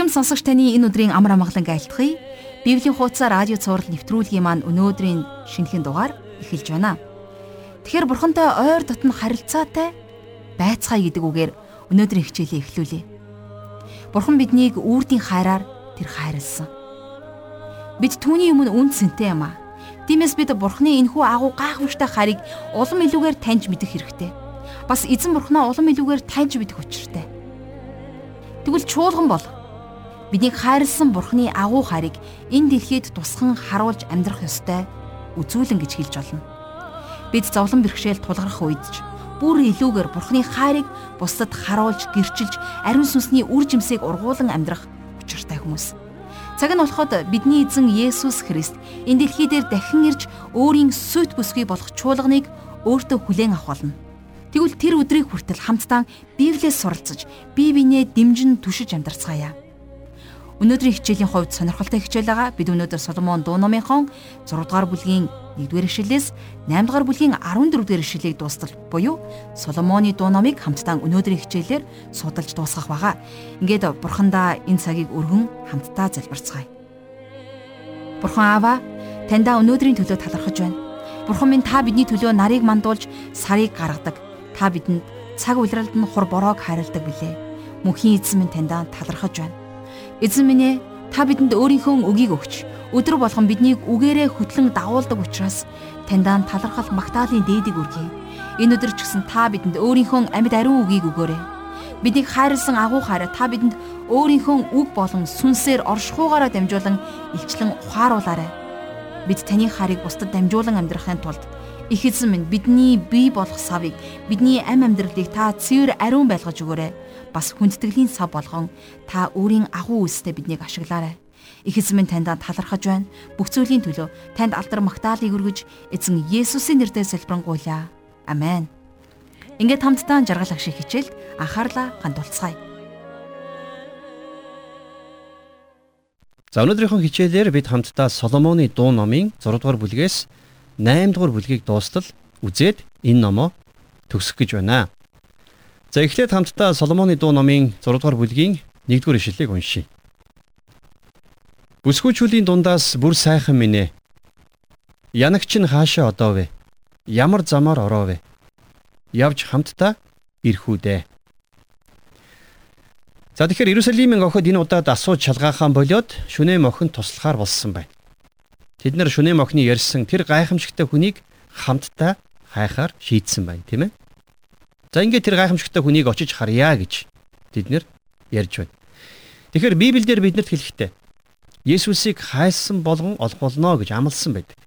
Ирхэм сонсогч таны энэ өдрийн амар амгалан айлтгая. Библийн хуудас радио цаураар нэвтрүүлгийн маань өнөөдрийн шинэхэн дугаар эхэлж байна. Тэгэхээр бурхантай ойр дотн харилцаатай байцгаая гэдэг үгээр өнөөдрийн хичээлээ эхлүүлье. Бурхан биднийг үрдийн хайраар тэр хайрлсан. Бид түүний өмнө үн цэнтэй юм аа. Тиймээс бид бурханы энхүү агуу гайхамшигтай хайрыг улам илүүгээр таньж мэдэх хэрэгтэй. Бас эзэн бурхнаа улам илүүгээр таньж мэдэх учиртай. Тэгвэл чуулган бол Биднийг хайрлсан Бурхны агуу хайрыг энэ дэлхийд тусхан харуулж амьдрах ёстой үзүүлэн гэж хэлж болно. Бид зовлон бэрхшээл тулгарх үед ч бүр илүүгээр Бурхны хайрыг бусдад харуулж, гэрчилж, ариун сүнсний үр жимсийг ургуулan амьдрах учиртай хүмүүс. Цаг нь болоход бидний эзэн Есүс Христ энэ дэлхий дээр дахин ирж өөрийн сүт бүсгүй болох чуулганыг өөртөө хүлээн авах болно. Тэгвэл тэр өдрийг хүртэл хамтдаа Библиэс суралцаж, бие биенээ дэмжин түшиж амьдарцгаая. Өнөөдрийн хичээлийн хувьд сонирхолтой хичээл байгаа. Бид өнөөдөр Соломон дуу номынхон 6 дугаар бүлгийн 1-р ишлэлээс 8 дугаар бүлгийн 14 дугаар ишлэлийг дуустал буюу Соломоны дуу номыг хамтдаа өнөөдрийн хичээлээр судалж дуусгах байгаа. Ингээд бурхандаа энэ цагийг өргөн хамтдаа залбирцгаая. Бурхан Аава, таньда өнөөдрийн төлөө талархаж байна. Бурхан минь та бидний төлөө нарыг мандуулж сарыг гаргадаг. Та бидэнд цаг улиралд нь хур бороог хайрладаг билээ. Мөнхийн эзэн минь таньда талархаж байна. Эзэн минь ээ та бидэнд өөрийнхөө үгийг өгч өдөр болгон биднийг үгээрээ хөтлөн дагуулдаг учраас таньдаа талархал магтаалын дээдийг өргөе. Энэ өдөр ч гэсэн та бидэнд өөрийнхөө амьд ариун үгийг өгөөрэй. Биднийг хайрлсан агуу хараа та бидэнд өөрийнхөө үг болон сүнсээр оршихуугаараа дамжуулан илчлэн ухааруулаарай. Бид таны харийг бусдад дамжуулан амьдрахын тулд их эзэн минь бидний бий болох савыг бидний ам амьдралыг та цэвэр ариун байлгаж өгөөрэй бас хүндэтгэлийн сав болгон та өөрийн агуу үйлстэй биднийг ашиглаарай. Минь танд талархаж байна. Бүх зүйлийн төлөө танд алдар магтаалыг өргөж эзэн Есүсийн нэрээр залбирanгуйлаа. Амен. Ингээд хамтдаа жаргал ах шиг хичээлд анхаарлаа хандуулцгаая. За өнөөдрийнхөө хичээлээр бид хамтдаа Соломоны дуу номын 6 дугаар бүлгээс 8 дугаар бүлгийг дуустал үзээд энэ номоо төгсөх гэж байна. За эхлээд хамтдаа Соломоны дуу номын 6 дугаар бүлгийн 1-р ишлэлийг уншийе. Бүсгүүчүүлийн дундаас бүр сайхан минь ээ. Янагч нь хаашаа одоо вэ? Ямар замаар ороо вэ? Явж хамтдаа ирэх үү За тэгэхээр Иерусалимын охид энэ удаад асууж шалгаахан болоод шүнээ мохин туслахаар болсон байна. Тэд нар шүнээ мохны ярьсан тэр гайхамшигтай хүнийг хамтдаа хайхаар шийдсэн байна, тийм ээ? За ингээд тэр гайхамшигтай хүнийг очиж харъя гэж бид нэр ярьж байна. Тэгэхээр Библиэлд биднэрт хэлэхдээ Есүсийг хайсан болгон олох болно гэж амласан байдаг.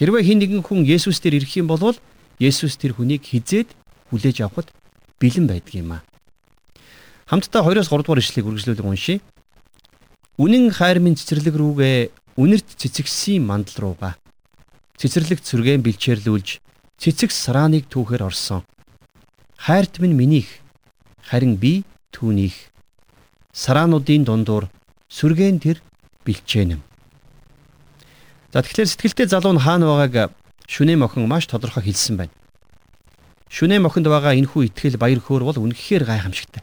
Хэрвээ хэн нэгэн хүн Есүс дээр ирэх юм бол Есүс тэр хүнийг хизээд хүлээж авахд бэлэн байдаг юм аа. Хамтдаа 2-оос 3 дугаар ишлэгийг үргэлжлүүлэн уншийе. Үнэн хайр минь цэцэрлэг рүүгээ үнэрт цэцэгсийн мандал руугаа. Цэцэрлэгт сүргэн бэлчээрлүүлж цэцэг сарааныг түүхээр орсон. Хайрт минь минийх харин би түүнийх. Сараануудын дундуур сүргэн тэр бэлчээнэм. За тэгэхээр сэтгэлтэй залуу нь хаана байгааг шүнээ мохин маш тодорхой хэлсэн байна. Шүнээ мохинд байгаа энэхүү итгэл баяр хөөр бол үнэхээр гайхамшигтай.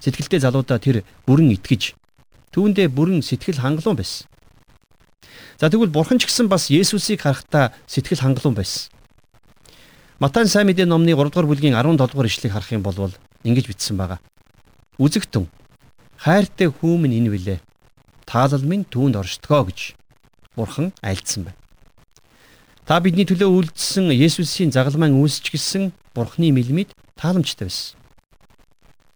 Сэтгэлтэй залуудаа тэр бүрэн итгэж түүндээ бүрэн сэтгэл хангалуун байсан. За тэгвэл бурхан ч гэсэн бас Есүсийг харахтаа сэтгэл хангалуун байсан. Матай сайн мэдээ номны 3 дугаар бүлгийн 17 дугаар ишлэгийг харах юм бол ингэж бичсэн байгаа. Үзэгтэн хайртай хүүмэн энэ вүлээ. Таалал минь түүнд оршдгоо гэж Бурхан айлдсан байна. Та бидний төлөө үлдсэн Есүсийн загалмайн үүсч гисэн Бурханы мэлмид тааламжтай байсан.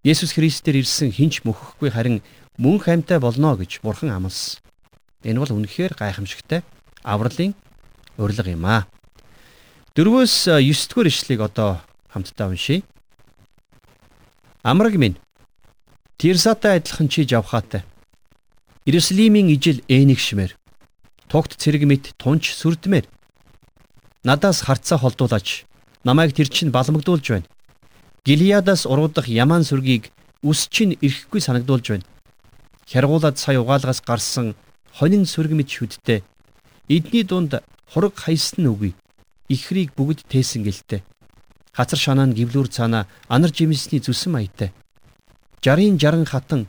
Есүс Христээр ирсэн хинч мөхөхгүй харин мөн хамтай болно гэж Бурхан амласан. Энэ бол үнэхээр гайхамшигтай авралын урилга юм аа. 4-өөс 9 дугаар ишлэгийг одоо хамтдаа уншийе. Амраг минь Тирсатай адилхан чи жавхаатай. Иерусалимийн ижил ээнигшмээр тогт цэрэг мэт тунч сүрдмээр надаас харцаа холдуулаач намайг тэр чин баламгдуулж байна. Гилиадаас уруудах ямаан сүргийг үс чин ирэхгүй санагдуулж байна. Хяргуулад сая угаалгаас гарсан хонин сүрэг мэт шүдтэй. Эдний дунд хураг хайсан үгүй ихрийг бүгд тээсэн гэлтэй. Хацар шанаа нь гівлүүр цаана анар жимсний зүсэн маятай. 60-ын 60 хатан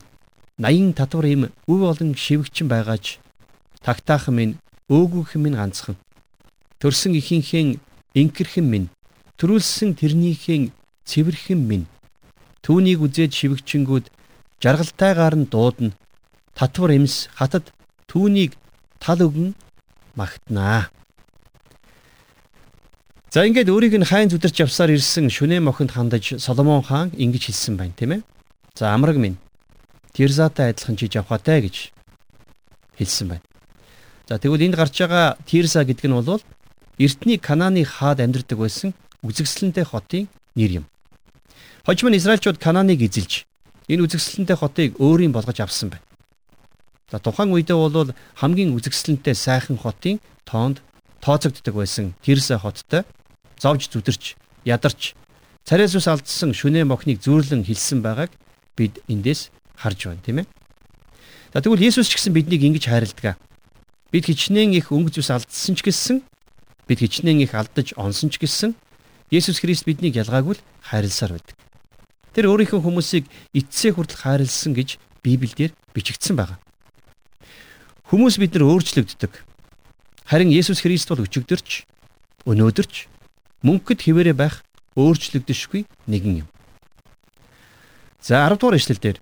80 татвар им өв олон шивгчин байгаач тагтаахан минь өөгүйхэн минь ганцхан төрсөн ихийнхээ инкэрхэн минь төрүүлсэн тэрнийхээ цэвэрхэн минь түүнийг үзээд шивгчингүүд жаргалтайгаар нь дуудана татвар эмс хатад түүнийг тал өгөн магтнаа За ингээд өөрийг нь хайн зүдэрч явсаар ирсэн шүнээ мохинд хандаж Соломон хаан ингэж хэлсэн байна тийм ээ. За амраг минь Тирзатай адилхан чиж авахатай гэж хэлсэн байна. За тэгвэл энд гарч байгаа Тирза гэдэг нь бол эртний Канааны хаад амьдардаг байсан үзэгсэлэнтэй хотын нэр юм. Хожим нь Израильчууд Канааныг эзэлж энэ үзэгсэлэнтэй хотыг өөрийн болгож авсан байна. За тухайн үедээ бол хамгийн үзэгсэлэнтэй сайхан хотын тоонд тооцогддог байсан Тирса хоттой зовж зүдэрч ядарч царайс ус алдсан шүнээ мохныг зүүрлэн хилсэн байгааг бид эндээс харж байна тийм ээ. За тэгвэл Есүс ч гэсэн биднийг ингэж хайрладаг. Бид хичнээн их өнгө зүс алдсан ч гэсэн бид хичнээн их алдаж онсон ч гэсэн Есүс Христ биднийг ялгаагүй л хайрласаар байдаг. Тэр өөрийнхөө хүмүүсийг эцсээ хүртэл хайрлсан гэж Библиэлд бичигдсэн байна. Хүмүүс бид нар өөрчлөгддөг. Харин Есүс Христ бол өчигдөрч өнөөдөрч мөнхөд хിവэрэ байх өөрчлөгдөшгүй нэгэн юм. За 10 дугаар ишлэл дээр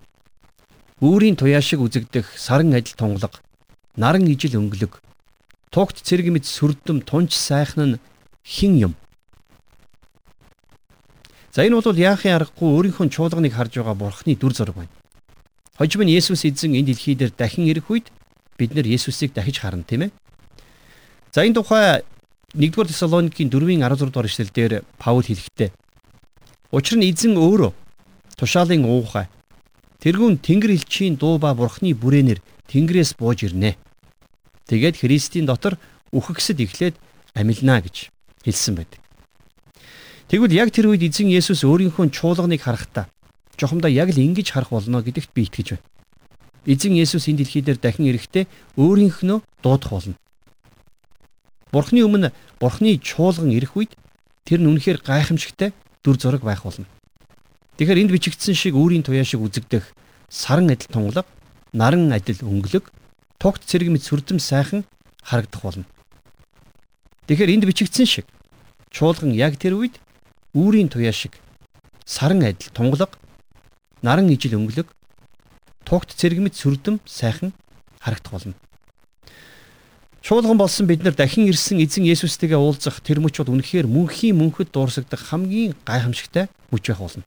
үүрийн туяа шиг үзэгдэх саран адил тунгалаг, наран ижил өнгөлөг, тугт цэрэг мэд сүрдэм тунч сайхан нь хин юм. За энэ бол яахын аргагүй өөрийнхөө чуулганыг харж байгаа бурхны дүр зураг байна. Хожим нь Есүс эзэн энэ дэлхий дээр дахин ирэх үед бид нэр Есүсийг дахиж харна тийм ээ. За энэ тухай 1-р Тесалоникийн 4-ийн 16 дугаар ишлэлдэр Паул хэлэхдээ Учир нь эзэн өөрөө тушаалын уухай тэрүүн тэнгэр элчийн дуу ба бурхны бүрээнэр тэнгэрээс бууж ирнэ. Тэгээд Христийн дотор үхэгсэд эхлээд амилнаа гэж хэлсэн байдаг. Тэгвэл яг тэр үед эзэн Есүс өөрийнхөө чуулганыг харахтаа жохомдоо яг л ингэж харах болно гэдэгт би итгэж байна. Эзэн Есүс энэ дэлхий дээр дахин ирэхдээ өөрийнхнөө дуудах болно. Бурхны өмнө Бурхны чуулган ирэх үед тэр нь үнэхээр гайхамшигтай дүр зураг байх болно. Тэгэхээр энд бичигдсэн шиг үүрийн туяа шиг үзэгдэх саран адил тунгалаг, наран адил өнгөлөг, тогт цэрэг мэт сүрдэм сайхан харагдах болно. Тэгэхээр энд бичигдсэн шиг чуулган яг тэр үед үүрийн туяа шиг саран адил тунгалаг, наран ижил өнгөлөг, тогт цэрэг мэт сүрдэм сайхан харагдах болно. Чуулган болсон бид нар дахин ирсэн эзэн Есүстэйгээ уулзах тэр мөч бол үнэхээр мөнхийн мөнхөд дуурсагдах хамгийн гайхамшигтай мөч байх болно.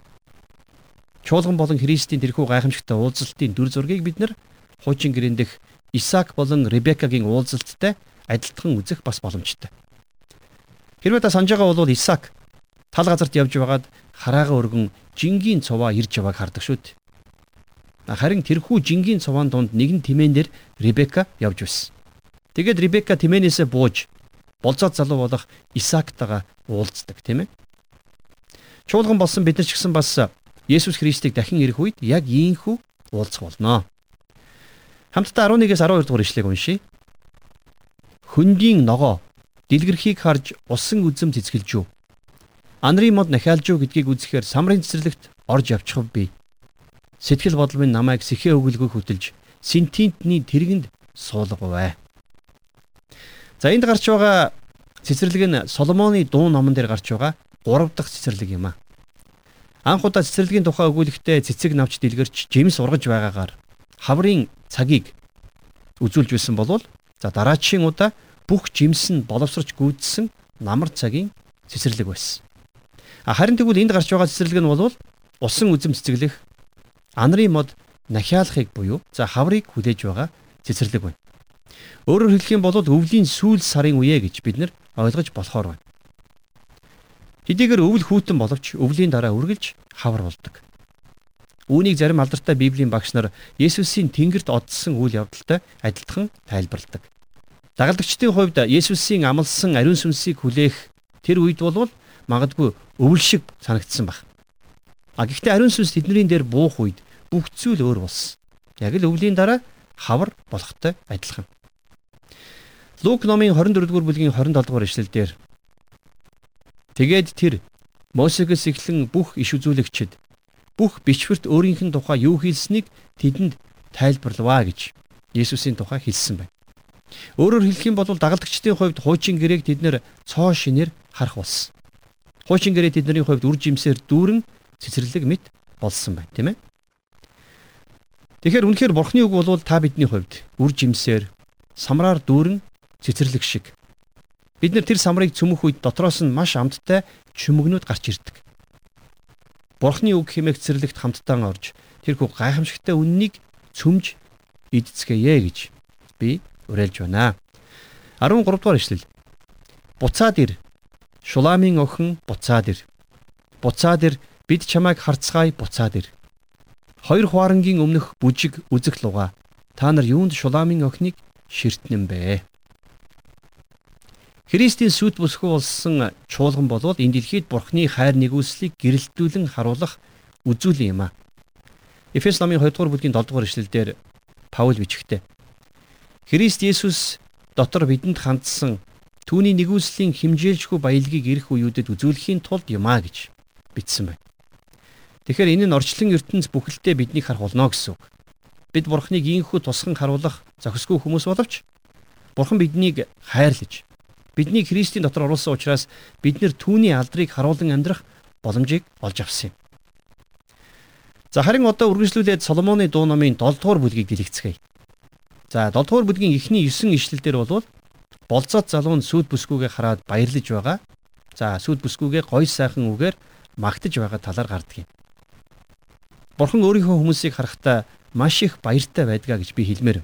Чуулган болон Христийн тэрхүү гайхамшигтай уулзалтын дүр зургийг бид нар хуучин гэрээн дэх Исаак болон Ребекагийн уулзалттай адилтхан үзэх бас боломжтой. Хэрвээ та санаж байгаа бол Исаак тал газарт явж байгаад хараага өргөн жингийн цуваа ирж явааг хардаг шүү дээ. Харин тэрхүү жингийн цуваан донд нэгэн тимээнээр Ребека явж байсан. Тэгээд Ребека Тименесээ бууж болцоод залуу болох Исаактайгаа уулздаг тийм ээ. Чуулган болсон бид нар ч гэсэн бас Есүс Христийг дахин ирэх үед яг ийхүү уулзах болно. Хамтдаа 11-ээс 12 дугаар ишлэгийг уншийе. Хөндийн ногоо дэлгэрхийг харж усан үзэм цэцгэлж юу. Анри мод нахиалж юу гэдгийг үзэхээр самрын цэцэрлэгт орж явчихв би. Сэтгэл бодол минь намайг сэхээ өгөлгөө хөтөлж синтентний тэргэнд суулгавэ. За энд гарч байгаа цэцэрлэг нь Соломоны дуу номон дээр гарч байгаа 3 дахь цэцэрлэг юм а. Анх удаа цэцэрлэгийн тухай өгүүлэхдээ цэцэг навч дэлгэрч жимс ургаж байгаагаар хаврын цагийг үзүүлж байсан болвол за дараачийн удаа бүх жимс нь боловсрч гүйдсэн намар цагийн цэцэрлэг байсан. Харин тэгвэл энд гарч байгаа цэцэрлэг нь бол усан үзэм цэцэглэх анрын мод нахиалахыг буюу за хаврыг хүлээж байгаа цэцэрлэг байна. Өөрөөр хэлэх юм бол өвлийн сүүл сарын үе гэж бид нар ойлгож болохоор байна. Хэдийгээр өвөл хүүтэн боловч өвлийн дараа үргэлж хавар болдог. Үүнийг зарим алдартай Библийн багш нар Есүсийн тэнгэрт одсон үйл явдалтай адилхан тайлбарладаг. Дагалдагчдын хувьд Есүсийн амлсан ариун сүнсийг хүлээх тэр үед бол магадгүй өвөл шиг санагдсан баг. А гэхдээ ариун сүнс тэдний дээр буух үед бүх зүйл өөр болсон. Яг л өвлийн дараа хавар болохтой адилхан. Лук номын 24-р бүлгийн 27-р эшлэлдэр Тэгээд тэр Мосегоос эхлэн бүх иш үзүүлэгчид бүх бичвэрт өөрийнх нь тухай юу хийлсэнийг тэдэнд тайлбарлаваа гэж Есүсийн тухай хэлсэн байна. Өөрөөр хэлэх юм бол дагалдагчдын хувьд хуучин гэрээг тэд нэр цоо шинээр харах болсон. Хуучин гэрээ тэдний хувьд үр жимсээр дүүрэн цэцэрлэг мэт болсон байна, тийм ээ. Тэгэхээр үнэхээр бурхны үг бол та бидний хувьд үр жимсээр самраар дүүрэн цэцэрлэг шиг. Бид нар тэр самрыг цөмөх үед дотроос нь маш амттай чүмгнүүд гарч ирдэг. Бурхны үг хэмээх цэцэрлэгт хамтдаа орж тэрхүү гайхамшигтай үннийг цөмж идцгээе гэж би уриалж байна. 13 дугаар ишлэл. Буцаад ир. Шуламын охин буцаад ир. Буцаад ир бид чамайг харцгаая буцаад ир. Хоёр хуваарангийн өмнөх бүжиг үзэх луга. Та нар юунд Шуламын охиныг ширтнэн бэ? Христийн сүт бүсгүй болсон чуулган болвол энэ дэлхийд Бурхны хайр нэгүслийг гэрэлтүүлэн харуулах үзүүл юм а. Эфес номын 2 дугаар бүлгийн 7 дугаар эшлэлдэр Паул бичгтээ Христ Есүс дотор бидэнд хандсан түүний нэгүслийн химжээлжгүй баялагийг ирэх үеүүдэд үзүүлэхийн тулд юмаа гэж бичсэн байна. Тэгэхээр энэ нь орчлон ертөнц бүхэлдээ биднийг харах болно гэсэн үг. Бид Бурхныг ийхүү тусган харуулах зохисгүй хүмүүс боловч Бурхан биднийг хайрлаж биднийг Христийн дотор оруулсан учраас бид нэр түүний алдрыг харуулan амьдрах боломжийг олж авсан юм. За харин одоо үргэлжлүүлээд Соломоны дуу номын 7 дугаар бүлгийг дэлгэцгээе. За 7 дугаар бүлгийн эхний 9 ишлэлдэр бол болцоод залуу нь сүд бүсгүйгээ хараад баярлаж байгаа. За сүд бүсгүйгээ гой сайхан үгээр магтаж байгаа талаар гардаг юм. Бурхан өөрийнхөө хүмүүсийг харахтаа маш их баяртай байдгаа гэж би хэлмээр.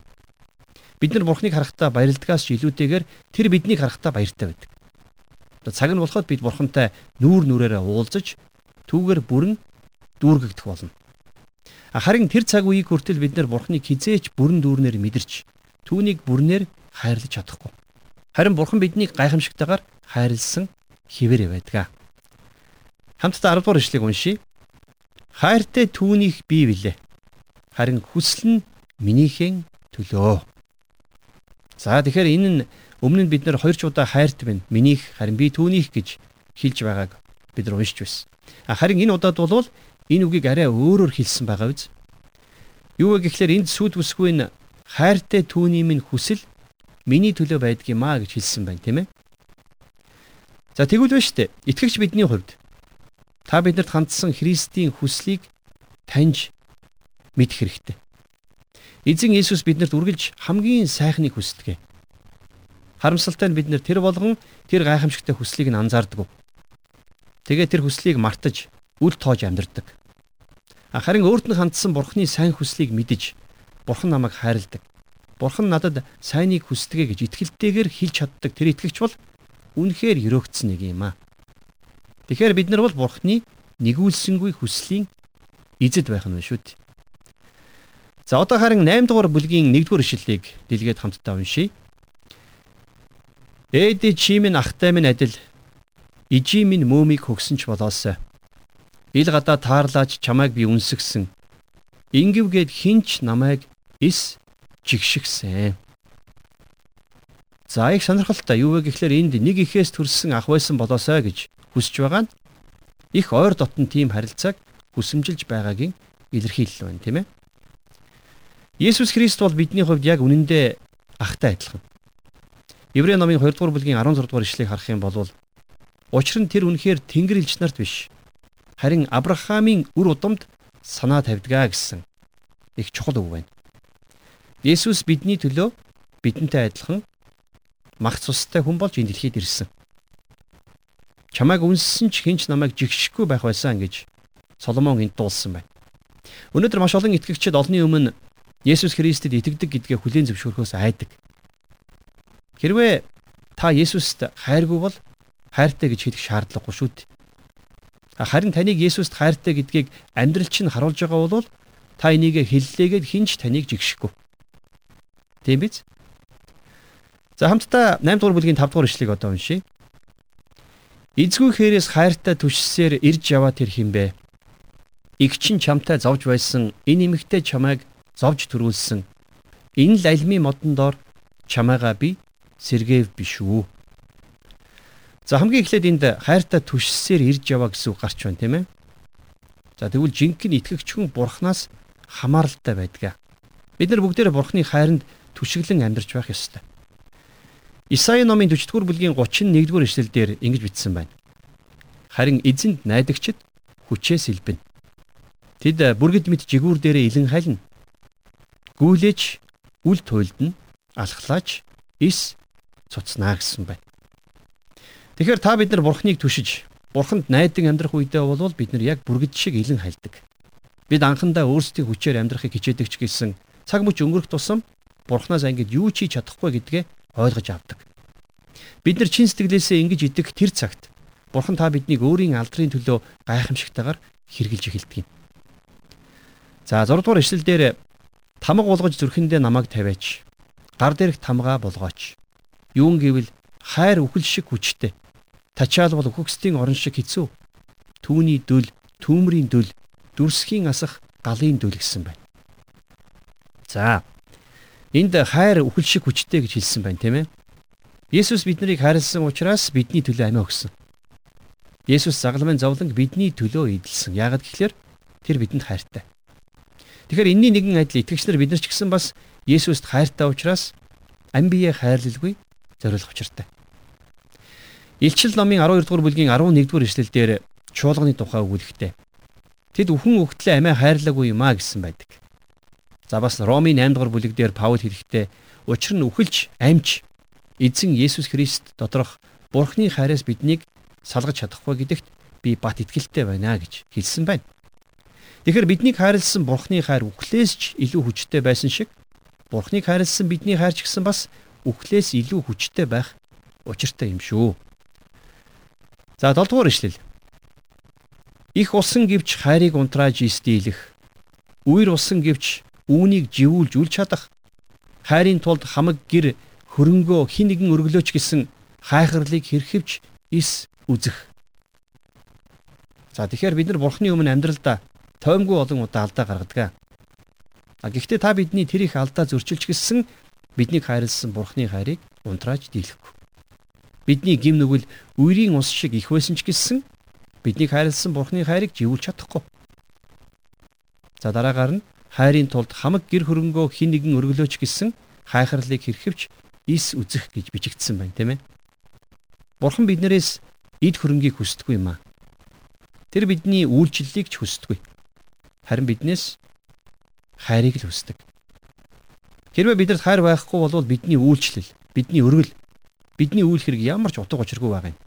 Бид нар Бурханыг харахтаа баярлдгаас ч илүүтэйгээр тэр биднийг харахтаа баяртай байдаг. Цаг нь болоход бид Бурхантай нүүр нүрээрээ уулзаж түүгээр бүрэн дүүргэгдэх болно. Харин тэр цаг үеийг хүртэл бид нар Бурхныг хизээч бүрэн дүүрнээр мэдэрч түүнийг бүрнээр хайрлаж чадахгүй. Харин Бурхан биднийг гайхамшигтайгаар хайрлсан хിവэр байдаг. Хамтдаа 10 дугаар ишлэгийг уншийе. Хайртай түүнийх бий билээ. Харин хүсэл нь минийхэн төлөө. За тэгэхээр энэ нь өмнө нь бид нэр хоёр ч удаа хайрт байна. Минийх харин би түүнийх гэж хэлж байгааг бид нар уншиж байсан. Харин энэ удаад бол энэ үгийг арай өөрөөр хэлсэн байгаа биз? Юу вэ гэхээр энд сүд бүсгүй нь хайртай түүний минь хүсэл миний төлөө байдаг юм а гэж хэлсэн байна тийм ээ. За тэгвэл ба штэ. Итгэгч бидний хувьд та бидэнд хандсан Христийн хүслийг таньж мэдэх хэрэгтэй. Эзэн Иесус биднэрт үргэлж хамгийн сайхныг хүсдэг. Харамсалтай нь бид нэр тэр болгон тэр гайхамшигтай хүслийг нь анзаардаг. Тэгээ тэр хүслийг мартаж үл тоож амьдардаг. Харин өөрт нь хандсан бурхны сайн хүслийг мэдэж бурхан намайг хайрладаг. Бурхан надад сайныг хүсдэгэ гэж итгэлтэйгээр хэлж чаддаг тэр итгэгч бол үнэхээр өрөөгдсөн нэг юм аа. Тэгэхээр бид нар бол бурхны нэгүүлсэнгүй хүслийн эзэд байх нь шүү дээ. За одоо харин 8 дугаар бүлгийн 1 дугаар ишлэлийг дэлгээд хамтдаа уншийе. Ээдэ чи минь ахтай минь адил ижи минь мөөмийг хөгсөн ч болоосай. Ил гадаа таарлаач чамайг би үнсгсэн. Ингивгээд хинч намайг эс жигшгсэн. За их сонирхолтой юу вэ гэхлээр энд нэг ихээс төрсэн ах байсан болоосай гэж хүсэж байгаа нь их ойр дотн тийм харилцааг хүсэмжилж байгаагийн илэрхийлэл байна тийм ээ. Есүс Христ бол бидний хувьд яг үнэндээ ахтай адилхан. Еврей номын 2 дугаар бүлгийн 16 дугаар ишлэгийг харах юм бол учир нь тэр үнэхээр Тэнгэр элч нарт биш харин Авраамийн үр удамд санаа тавьдгаа гэсэн их чухал үг байна. Есүс бидний төлөө бидэнтэй адилхан мах цустай хүн болж энэ дэлхийд ирсэн. Чамайг үнссэн ч хинч намайг жигшихгүй байх байсан гэж Соломон энд дуулсан байна. Өнөөдөр маш олон итгэгчид олонний өмнө Есүс Христэд итгэдэг гэдгээ хүлээн зөвшөөрөхөөс айдаг. Хэрвээ та Есүст хайргүй бол хайртай гэж хэлэх шаардлагагүй шүү дээ. Харин таныг Есүст хайртай гэдгийг амьдрал чинь харуулж байгаа бол та энийг хэллээгээд хинч таныг жигшихгүй. Тийм биз? За хамтдаа 8 дугаар бүлгийн 5 дугаар ишлэгийг одоо уншийе. Эзгүй хээрээс хайртай түшсээр ирж яваа тэр хинбэ? Игчин чамтай зовж байсан энэ эмэгтэй чамайг зовж төрүүлсэн. Энэ л альмийн модон доор чамайгаа би сэргээв биш үү? За хамгийн эхлээд энд хайртай түшсээр ирж яваа гэсэн үг гарч байна тийм ээ. За тэгвэл жинхэнэ итгэгч хүн бурхнаас хамааралтай байдаг. Бид нар бүгдээрээ Бурхны хайранд түшиглэн амьдарч байх ёстой. Исаи номын 40-р бүлгийн 31-р эшлэлдэр ингэж бичсэн байна. Харин эзэнд найдагчд хүчээс илбэнэ. Тэд бүргэд мэд жигүүр дээрээ илэн хайлна. Гүйлэж үл туйлдна, алхлаач ис цуцнаа гэсэн байна. Тэгэхээр та бид нар Бурхныг түшиж, Бурханд найдан амьдрах үедээ бол бид нар яг бүргэд шиг илэн хайлдаг. Бид анхандаа өөрсдийн хүчээр амьдрахыг хичээдэг ч гэсэн цаг мөч өнгөрөх тусам Бурханаас ангид юу ч хийж чадахгүй гэдгээ ойлгож авдаг. Бид нар чин сэтгэлээсээ ингэж идэх тэр цагт Бурхан та биднийг өөрийн алдрын төлөө гайхамшигтайгаар хэрглэж эхэлдэг юм. За 6 дугаар эшлэлдэр тамга болгож зүрхэндээ намайг тавиач. Гар дээрх тамгаа болгооч. Юун гэвэл хайр үхэл шиг хүчтэй. Тачаал бол үхэгсдийн орон шиг хэцүү. Түүний дүл, түүмрийн дүл, дүрсхийн асах галын дүл гэсэн байна. За. Энд хайр үхэл шиг хүчтэй гэж хэлсэн байна, тийм ээ. Есүс биднийг хайрлсан учраас бидний төлөө амиа өгсөн. Есүс загламын зовлон бидний төлөө эдэлсэн. Яагаад гэвэл тэр бидэнд хайртай. Тэгэхээр энэний нэгэн адил итгэгч нар бид нар ч гэсэн бас Есүст хайртай учраас ам бие хайрлалгүй зориулах учиртай. Илчил номын 12 дугаар бүлгийн 11 дугаар эшлэлдэр чуулганы тухай өгүүлэхтэй. Тэд үхэн өгтлээ амиа хайрлаагүй юм а гэсэн байдаг. За бас Ромын 8 дугаар бүлэг дээр Паул хэлэхдээ учир нь үхэлж амж эзэн Есүс Христ доторх Бурхны хайраас биднийг салгаж чадахгүй гэдэгт би бат итгэлтэй байна гэж хэлсэн байна. Тэгэхээр биднийг хайрлсан Бурхны хайр үхлээс ч илүү хүчтэй байсан шиг Бурхныг хайрлсан бидний хайр ч гэсэн бас үхлээс илүү хүчтэй байх учиртай юм шүү. За 7 дугаар ишлэл. Их усан гівч хайрыг унтрааж истийлэх. Үер усан гівч үүнийг живүүлж үл чадах. Хайрын тулд хамаг гэр хөрөнгөө хин нэгэн өргөлөөч гэсэн хайхарлыг хэрхэвч ис үзэх. За тэгэхээр бид нар бурхны өмнө амьдралдаа тоймгүй олон удаа алдаа гаргадаг. А гэхдээ та бидний тэр их алдаа зөрчилж гисэн биднийг хайрлсан Бурхны хайрыг унтрааж дийлэхгүй. Бидний гим нүгэл үерийн ус шиг их байсан ч гэсэн биднийг хайрлсан Бурхны хайрыг живүүлж чадахгүй. За дараагаар нь хайрын тулд хамаг гэр хөрөнгөө хин нэгэн өргөлөөч гэсэн хайхарлыг хэрхэвч ис үзэх гэж бичигдсэн байна тийм ээ. Бурхан биднээс эд хөрөнгийг хүсдэггүй юм аа. Тэр бидний үйлчлэлийг ч хүсдэггүй харин биднээс хайрыг л хүсдэг. Хэрвээ бидэнд хайр байхгүй бол бидний үйлчлэл, бидний өргөл, бидний үйл хэрэг ямар ч утга учиргүй байгаа юм.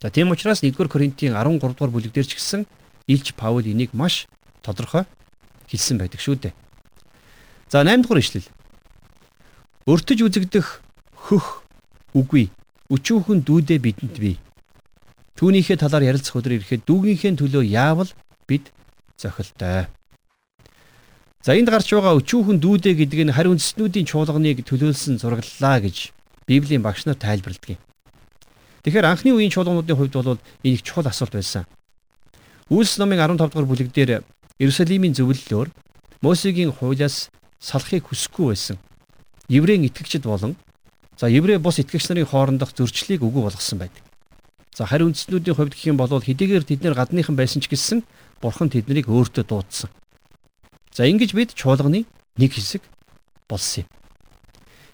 За тийм учраас 1-р Коринтын 13 дугаар бүлэг дээр ч гэсэн Илч Паул энийг маш тодорхой хэлсэн байдаг шүү дээ. За 8 дугаар ишлэл. Өртөж үзэгдэх хөх үгүй өчүүхэн дүүдээ бидэнд бий. Түүнийхээ талаар ярилцах өдөр ирэхэд дүүгийнхээ төлөө яавал бид зохилтой. За энд гарч байгаа өчүүхэн дүүдэ гэдэг нь хари үндэстнүүдийн чуулганыг төлөөлсөн зураглалаа гэж Библийн багш нар тайлбарладаг юм. Тэгэхээр анхны үеийн чуулгануудын хувьд бол энэ их чухал асуулт байсан. Үйлс номын 15 дугаар бүлэг дээр Иерусалимийн зөвлөлөөр Мосегийн хуулиас салахыг хүсэхгүй байсан. Еврейн итгэгчд болон за еврей бус итгэгч нарын хоорондох зөрчлийг үгүй болгосон байдаг. За хари үндэстнүүдийн хувьд гэх юм бол хэдийгээр тэд нэр гадныхан байсан ч гэсэн Бурхан тэднийг өөртөө дуудсан. За ингэж бид чуулганы нэг хэсэг болсон юм.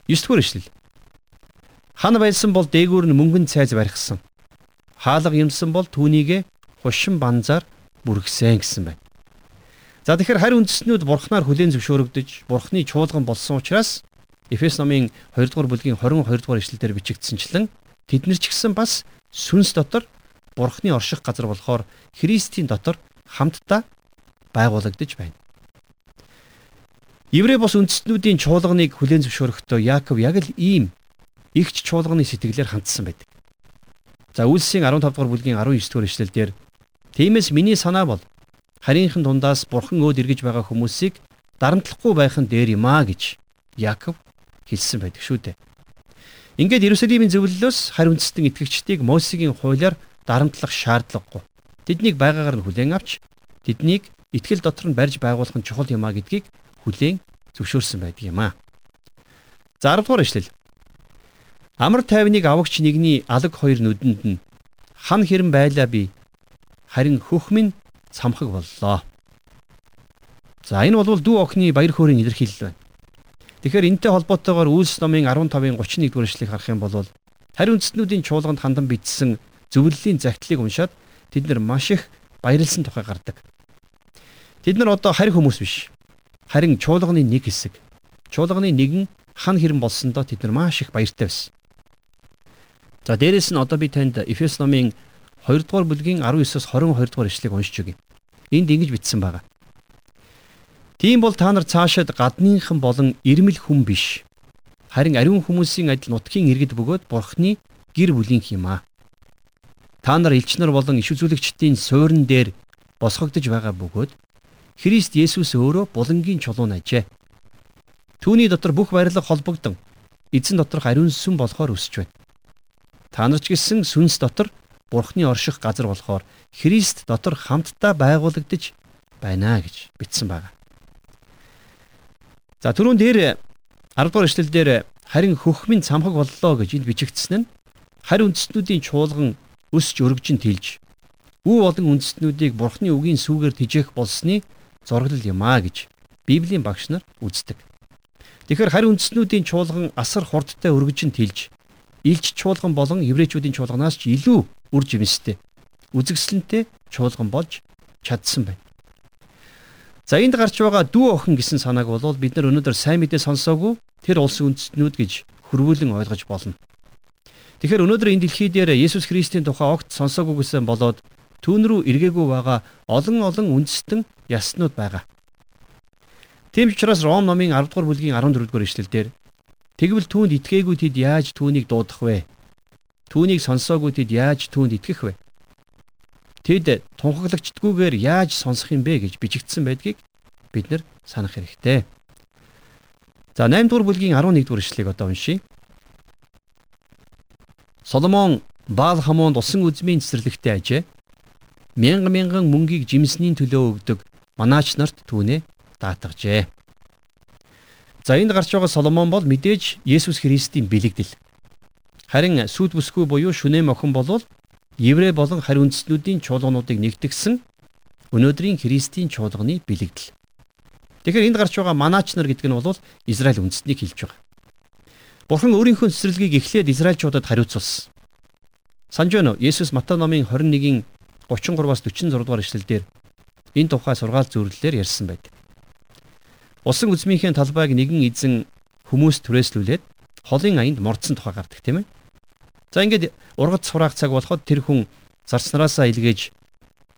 9 дугаар ишлэл. Хан байсан бол дээгүүр нь мөнгөн цайз барихсан. Хаалга юмсан бол түүнийгэ хушин банзаар бүргсэн гэсэн байна. За тэгэхээр харь үндэстнүүд бурхнаар хүлээн зөвшөөрөгдөж бурхны чуулган болсон учраас Эфес номын 2 дугаар бүлгийн 22 дугаар ишлэлээр бичигдсэнчлэн тэд нар ч гэсэн бас сүнс дотор бурхны орших газар болохоор Христийн дотор хамтдаа байгуулагдаж байна. Еврей бос үндэстнүүдийн чуулганыг хүлээн зөвшөөрөхдөө Яаков яг л ийм игч чуулганы сэтгэлээр хандсан байдаг. За Үлсийн 15 дугаар бүлгийн 19 дугаар ишлэлдэр Тиймээс миний санаа бол харийнхын дундаас бурхан өөд эргэж байгаа хүмүүсийг дарамтлахгүй байх нь дээр юм а гэж Яаков хэлсэн байдаг шүү дээ. Ингээд Иерусалимийн зөвлөлөөс харь үндэстэн итгэгчдийг Мосегийн хуулиар дарамтлах шаардлагагүй. Тэднийг байгаагаар нь хүлээн авч тэднийг итгэл дотор нь барьж байгуулах нь чухал юм а гэдгийг хүлээн зөвшөөрсөн байдаг юм а. За 10 дугаар ишлэл. Амар тайвныг авагч нэгний алаг хоёр нүдэнд нь хан хэрэм байлаа би харин хөх минь цамхаг боллоо. За энэ бол дүү охины баяр хөөрийн илэрхийлэл байна. Тэгэхээр энэтэй холбоотойгоор Үлс номын 15-ын 31 дугаар эшлэгийг харах юм бол харин үндэстнүүдийн чуулганд хандан бичсэн зөвлөлийн загтлыг уншаад тэд нар маш их баярлсан тухай гардаг. Тэд нар одоо харь хүмүүс биш. Харин чуулганы нэг хэсэг. Чуулганы нэгэн хан хэрэн болсондоо тэд нар маш их баяртай байсан. За дээрэс нь одоо би танд Эфес номын 2 дугаар бүлгийн 19-с 22 дугаар ишлэгийг уншиж өгье. Энд ингэж бичсэн байна. Тийм бол та нар цаашид гадныхан болон ирмэл хүн биш. Харин ариун хүмүүсийн адил нутгийн иргэд бөгөөд бурхны гэр бүлийн юм аа. Та нар элчнэр болон иш үзүүлэгчдийн суурин дээр босгогдож байгаа бөгөөд Христ Есүс өөрөө булангийн чулуун ажээ. Түүний дотор бүх барилга холбогдсон эзэн доторх ариун сүм болохоор өсөж байна. Та нар ч гэсэн сүнс дотор Бурхны орших газар болохоор Христ дотор хамтдаа байгуулагдаж байна гэж бичсэн байна. За түрүүн дээр 10 дугаар эшлэл дээр харин хөхмийн цамхаг боллоо гэж энд бичигдсэн нь харь үндэстнүүдийн чуулган өсч өргөжин тэлж үе болон үндэстнүүдийг бурхны үгийн сүгээр тижээх болсны зураглал юм а гэж Библийн багш нар үздэг. Тэгэхээр харь үндэстнүүдийн чуулган асар хурдтай өргөжин тэлж илч чуулган болон еврейчүүдийн чуулганаас ч илүү үр жимстэй үзэгсэлэнтэй чуулган болж чадсан байна. За энд гарч байгаа дүү охин гэсэн санааг бол бид нар өнөөдөр сайн мэдээ сонсоогүй тэр улсын үндэстнүүд гэж хөрвүүлэн ойлгож болно. Тэгэхээр өнөөдөр энэ дэлхий дээр Есүс Христийн тухай огт сонсоогүй гэсэн болоод түүн рүү эргээгүй байгаа олон олон үндэстэн яснууд байгаа. Тийм учраас Ром номын 10 дугаар бүлгийн 14 дугаар ишлэлдэр тэгвэл түүнд итгээгүй тэд яаж түүнийг дуудах вэ? Түүнийг сонсоогүй тэд яаж түүнд итгэх вэ? Тэд тунхаглагчдгүйгээр яаж сонсох юм бэ гэж бичигдсэн байдгийг бид нар санах хэрэгтэй. За 8 дугаар бүлгийн 11 дугаар ишлэгийг одоо уншийе. Соломон Баал хамуунд усан үзмийн цэцэрлэгтэй ажээ. Мянга мянган мөнгийг жимсний төлөө өгдөг манаач нарт түүнээ даатгажээ. За энд гарч байгаа Соломон бол мэдээж Есүс Христийн бэлэгдэл. Харин сүд бүсгүй буюу шүнэм охин болвол еврей болон харь үндэстнүүдийн чуулгануудыг нэгтгэсэн өнөөдрийн Христийн чуулганы бэлэгдэл. Тэгэхээр энд гарч байгаа манаач нар гэдэг нь бол Израиль үндэстнийг хэлж байгаа. Бурхан өөрийнхөө цэцэрлэгийг эхлээд Израильчуудад хариуцсан. Санж байна уу? Есүс Матай номын 21-ийн 33-аас 46 дугаар ишлэлдэр энэ тухай сургаал зөвлөлөөр ярьсан байдаг. Усан үзмийнхээ талбайг нэгэн эзэн хүмүүс түрээслүүлээд холын аянд мордсон тухай гардаг тийм ээ. За ингээд ургац сураах цаг болоход тэр хүн зарцнараасаа илгээж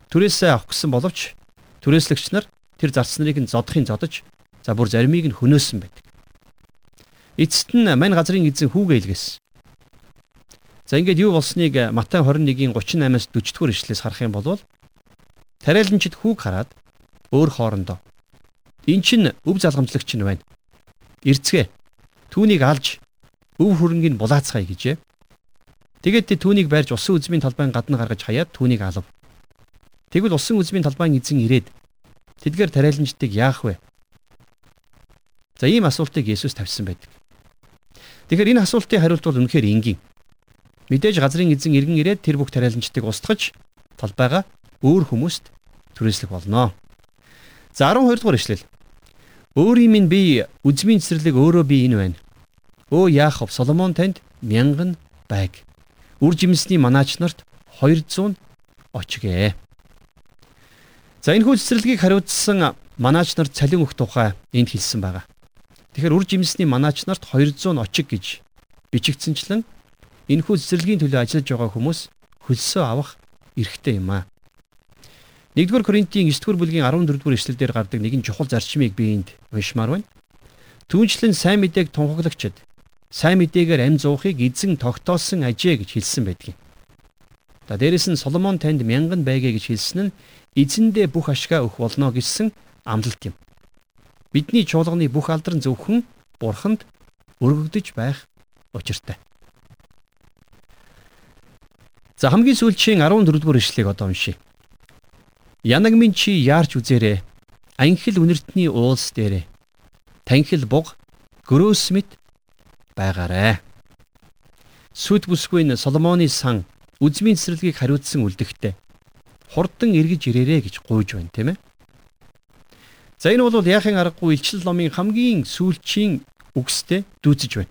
түрээсээ авах гэсэн боловч түрээслэгч нар тэр зарц нарыг нь зодохын зодож за бүр заримыг нь хөнөөсөн байдаг. Эцэст нь мань газрын эзэн хүүгээ илгээсэн. За ингээд юу болсныг Матай 21-ийн 38-аас 40 дугаар ишлээс харах юм бол тариаланчид хүүг хараад өөр хоорондоо эн чин өв залгамжлагч нь байна. Ирцгээ түүнийг алж өв хөрөнгийг булаацгаая гэжээ. Тэгээд түүнийг барьж усан үзмийн талбайн гадна гаргаж хаяад түүнийг алав. Тэгвэл усан үзмийн талбайн эзэн ирээд тэдгээр тариаланчдыг яах вэ? За ийм асуултыг Есүс тавьсан байдаг. Тэгэхээр энэ асуултын хариулт бол үнэхээр энгийн. Мэдээж газрын эзэн иргэн ирээд тэр бүх тариаланчдыг устгаж талбайгаа өөр хүмүүст түрээслэх болно. За 12 дугаар ишлэл. Өөрийн минь би үзмийн цэцэрлэг өөрөө би энэ байна. Өө Яахов Соломон танд мянган байг үр жимсний манаач нарт 200 очгээ. За энэ хүү цэцэрлэгийг хариуцсан манаач нар цалин өгөх тухай энд хэлсэн байгаа. Тэгэхээр үр жимсний манаач нарт 200 очиг гэж бичигдсэнчлэн энэ хүү цэцэрлэгийн төлөө ажиллаж байгаа хүмүүс хөлсөө авах эрхтэй юм аа. 1-р Коринтын 9-р бүлгийн 14-р эшлэлдэр гардаг нэгэн чухал зарчмыг би энд уншмаар байна. Түүнчлэн сайн мэдээг тунхаглагчд сайн мэдээгээр амь зуухыг эзэн тогтоосон ажээ гэж хэлсэн байдгийг. За дээрэс нь Соломон танд мянган байгээ гэж хэлсэн нь эзэндээ бүх ашгаа өгөх болно гэсэн амлалт юм. Бидний чуулганы бүх алдран зөвхөн бурханд өргөгдөж байх учиртай. За хамгийн сүүлчийн 14 дугаар ишлэгийг одоо уншийе. Янаг минь чи яарч үзээрэй. Анхил үнэртний уулс дээрээ. Танхил буг гөрөөс мэт байгаарэ. Сүд бүсгүй нь Соломоны сан үзмийн цэцэрлэгийг хариуцсан үлдэхтэй хурдан эргэж ирээрэ гэж гуйж байна тийм ээ. За энэ бол яахын аргагүй илчил номын хамгийн сүүлчийн үгстэй дүүцэж байна.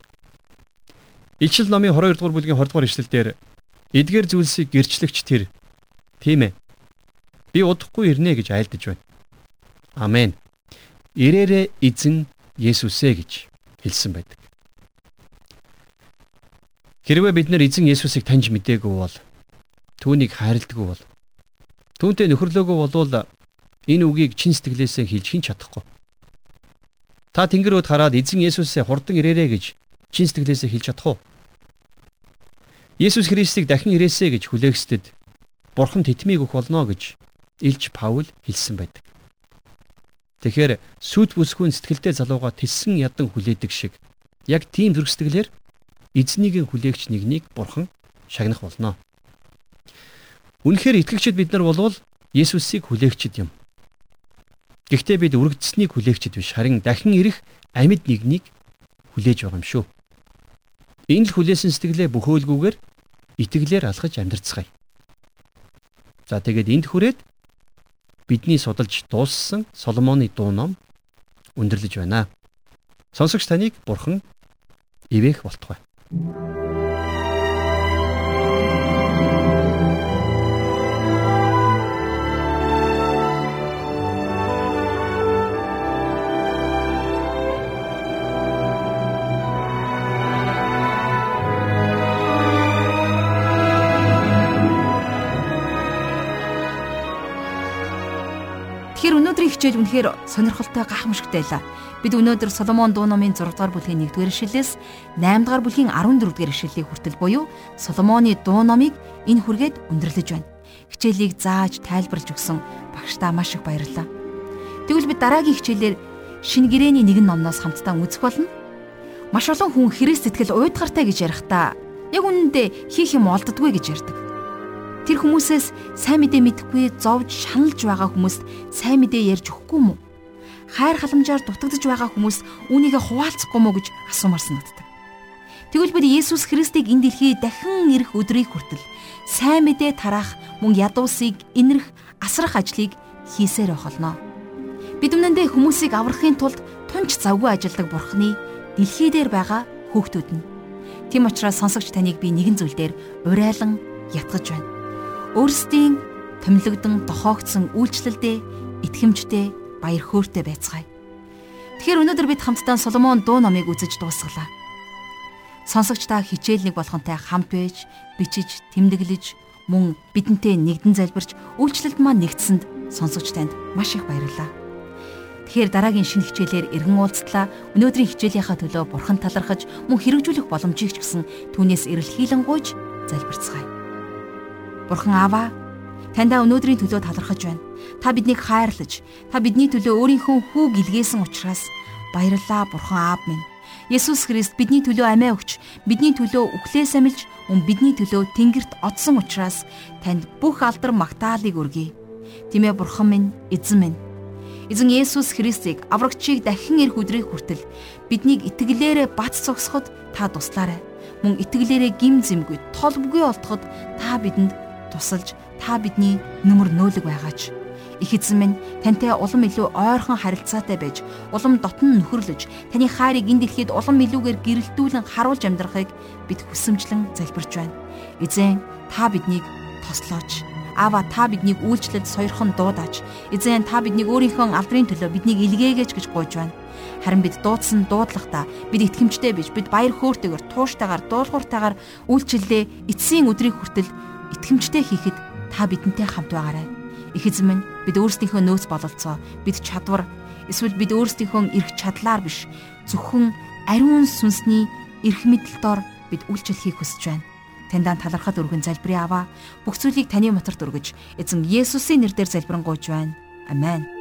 Илчил номын 22 дугаар бүлгийн 20 дугаар ишлэлдэр эдгээр зүйлсийг гэрчлэгч тэр тийм ээ. Би удахгүй ирнэ гэж айлдаж байна. Амен. Ирээрэ эзэн Есүсээ гэж хэлсэн байдаг. Хэрвээ бид нэр эзэн Есүсийг таньж мэдээгүй бол түүнийг хайрладаггүй бол түүнтэй нөхөрлөөгөө болвол энэ үгийг чин сэтгэлээсээ хэлж хэн чадахгүй. Та тэнгэр өд хараад эзэн Есүсээ хурдан ирээрэ гэж чин сэтгэлээсээ хэлж чадах уу? Есүс Христийг дахин ирээсэ гэж хүлээхсэд Бурхан тэтмийг өгөх болно гэж Илж Паул хэлсэн байдаг. Тэгэхээр сүд бүсгүйн сэтгэлдээ залууга тэлсэн ядан хүлээдэг шиг яг тийм зөргсдөглэр эзнийг хүлээгч нэгнийг Бурхан шагнах болно. Үнэхээр итгэгчид бид нар болвол Есүсийг хүлээгчид юм. Гэхдээ бид үргэлжсэнийг хүлээгчид биш харин дахин ирэх амьд нэгнийг хүлээж байгаа юм шүү. Энэ л хүлээсэн сэтгэлээ бөхөөлгүйгээр итгэлээр алхаж амьдарцгаая. За тэгээд энд хүрээд бидний судалж дууссан Соломоны дуу ном өндөрлөж байна. Сонсогч таныг бурхан ивэх болтугай. Өнөөдрийн хичээл үнэхээр сонирхолтой гайхамшигтай байлаа. Бид өнөөдөр Соломон дуу номын 6 дугаар бүлгийн 1-р ишлэлээс 8 дугаар бүлгийн 14 дугаар ишлэлийг хүртэл буюу Соломоны дуу номыг энэ хүргээд өндөрлөж байна. Хичээлийг зааж тайлбарлаж өгсөн багштаа маш их баярлалаа. Тэгвэл бид дараагийн хичээлээр шинэ гэрээний нэгэн номноос хамтдаа үзэх болно. Маш олон хүн Христ сэтгэл уйдгартай гэж ярихдаа яг үнэндээ хийх юм олддгүй гэж ярьдаг. Тэр хүмүүсээс сайн мэдээ мэдэхгүй зовж шаналж байгаа хүмүүст сайн мэдээ ярьж өгөхгүй мүү? Хайр халамжаар дутагдж байгаа хүмүүс үүнийгээ хуваалцахгүй мүү гэж асуумар санагддаг. Тэгвэл бид Есүс Христийг энэ дэлхий дахин ирэх өдрийг хүртэл сайн мэдээ тараах мөн ядуусыг инэрх асрах ажлыг хийсээр байх болно. Бид өмнөндөө хүмүүсийг аврахын тулд тунч завгүй ажилдаг Бурхны дэлхий дээр байгаа хүүхдүүд нь. Тэм учраас сонсогч таныг би нэгэн зүйл дээр урайлан ятгаж байна өөрсдийн томилогдсон дохоогдсон үйлчлэлдээ итгэмжтэй баяр хөөртэй байцгаая. Тэгэхээр өнөөдөр бид хамтдаа Соломон дуу номыг үзэж дуусгалаа. Сонсогч та хичээл нэг болгонтэй хамт байж, бичиж, тэмдэглэж, мөн бидэнтэй нэгдэн залбирч үйлчлэлд маань нэгдсэнд сонсогч танд маш их баярлалаа. Тэгэхээр дараагийн шинэ хичээлээр эргэн уулзтлаа. Өнөөдрийн хичээлийнхаа төлөө бурхан талархаж мөн хэрэгжүүлэх боломжийг ч гэсэн түүнээс эрэлхийлэн гуйж залбирцгаая. Бурхан Аава таньда өнөөдрийн төлөө талархаж байна. Та биднийг хайрлаж, та бидний төлөө өөрийнхөө хүү гэлгээсэн учраас баярлалаа Бурхан Аав минь. Есүс Христ бидний төлөө амиа өгч, бидний төлөө үхлээс амилж, мөн бидний төлөө тэнгэрт оцсон учраас танд бүх алдар магтаалыг өргөе. Тимээ Бурхан минь, Эзэн минь. Эзэн Есүс Христийг аврагчийг дахин ирэх өдрийг хүртэл биднийг итгэлээрээ бац цогсоход та туслаарай. Мөн итгэлээрээ гим зэмгүй, толбгүй олдоход та бидэнд тусалж та бидний нүмер нөөлөг байгаач. Их эзэн минь тантай улам илүү ойрхон харилцаатай байж улам дотн нөхөрлөж таны хайрыг энэ дэлхийд улам илүүгээр гэрэлтүүлэн харуулж амьдрахыг бид хүсэмжлэн залбирч байна. Эзэн та биднийг тослооч. Аава та биднийг үйлчлэлд сойрхон дуудаач. Эзэн та биднийг өөрийнхөө алдрын төлөө биднийг илгээгэж гэж гуйж байна. Харин бид дуудсан дуудлагата бид итгэмжтэй биш бид баяр хөөртэйгээр тууштайгаар дуулууртайгаар үйлчлэлээ эцсийн өдрийг хүртэл итгэмжтэй хийхэд та бидэнтэй хамт байгаарай. Их эзэн минь бид өөрсдийнхөө нөөц бололцоо бид чадвар эсвэл бид өөрсдийнхөө эрх чадлаар биш зөвхөн ариун сүнсний эрх мэдэл дор бид үйлчлэл хийх хүсэж байна. Таньдаа талархад өргөн залбираа аваа. Бүх зүйлийг таны моторт өргөж эзэн Есүсийн нэрээр залбирanгуйж байна. Амен.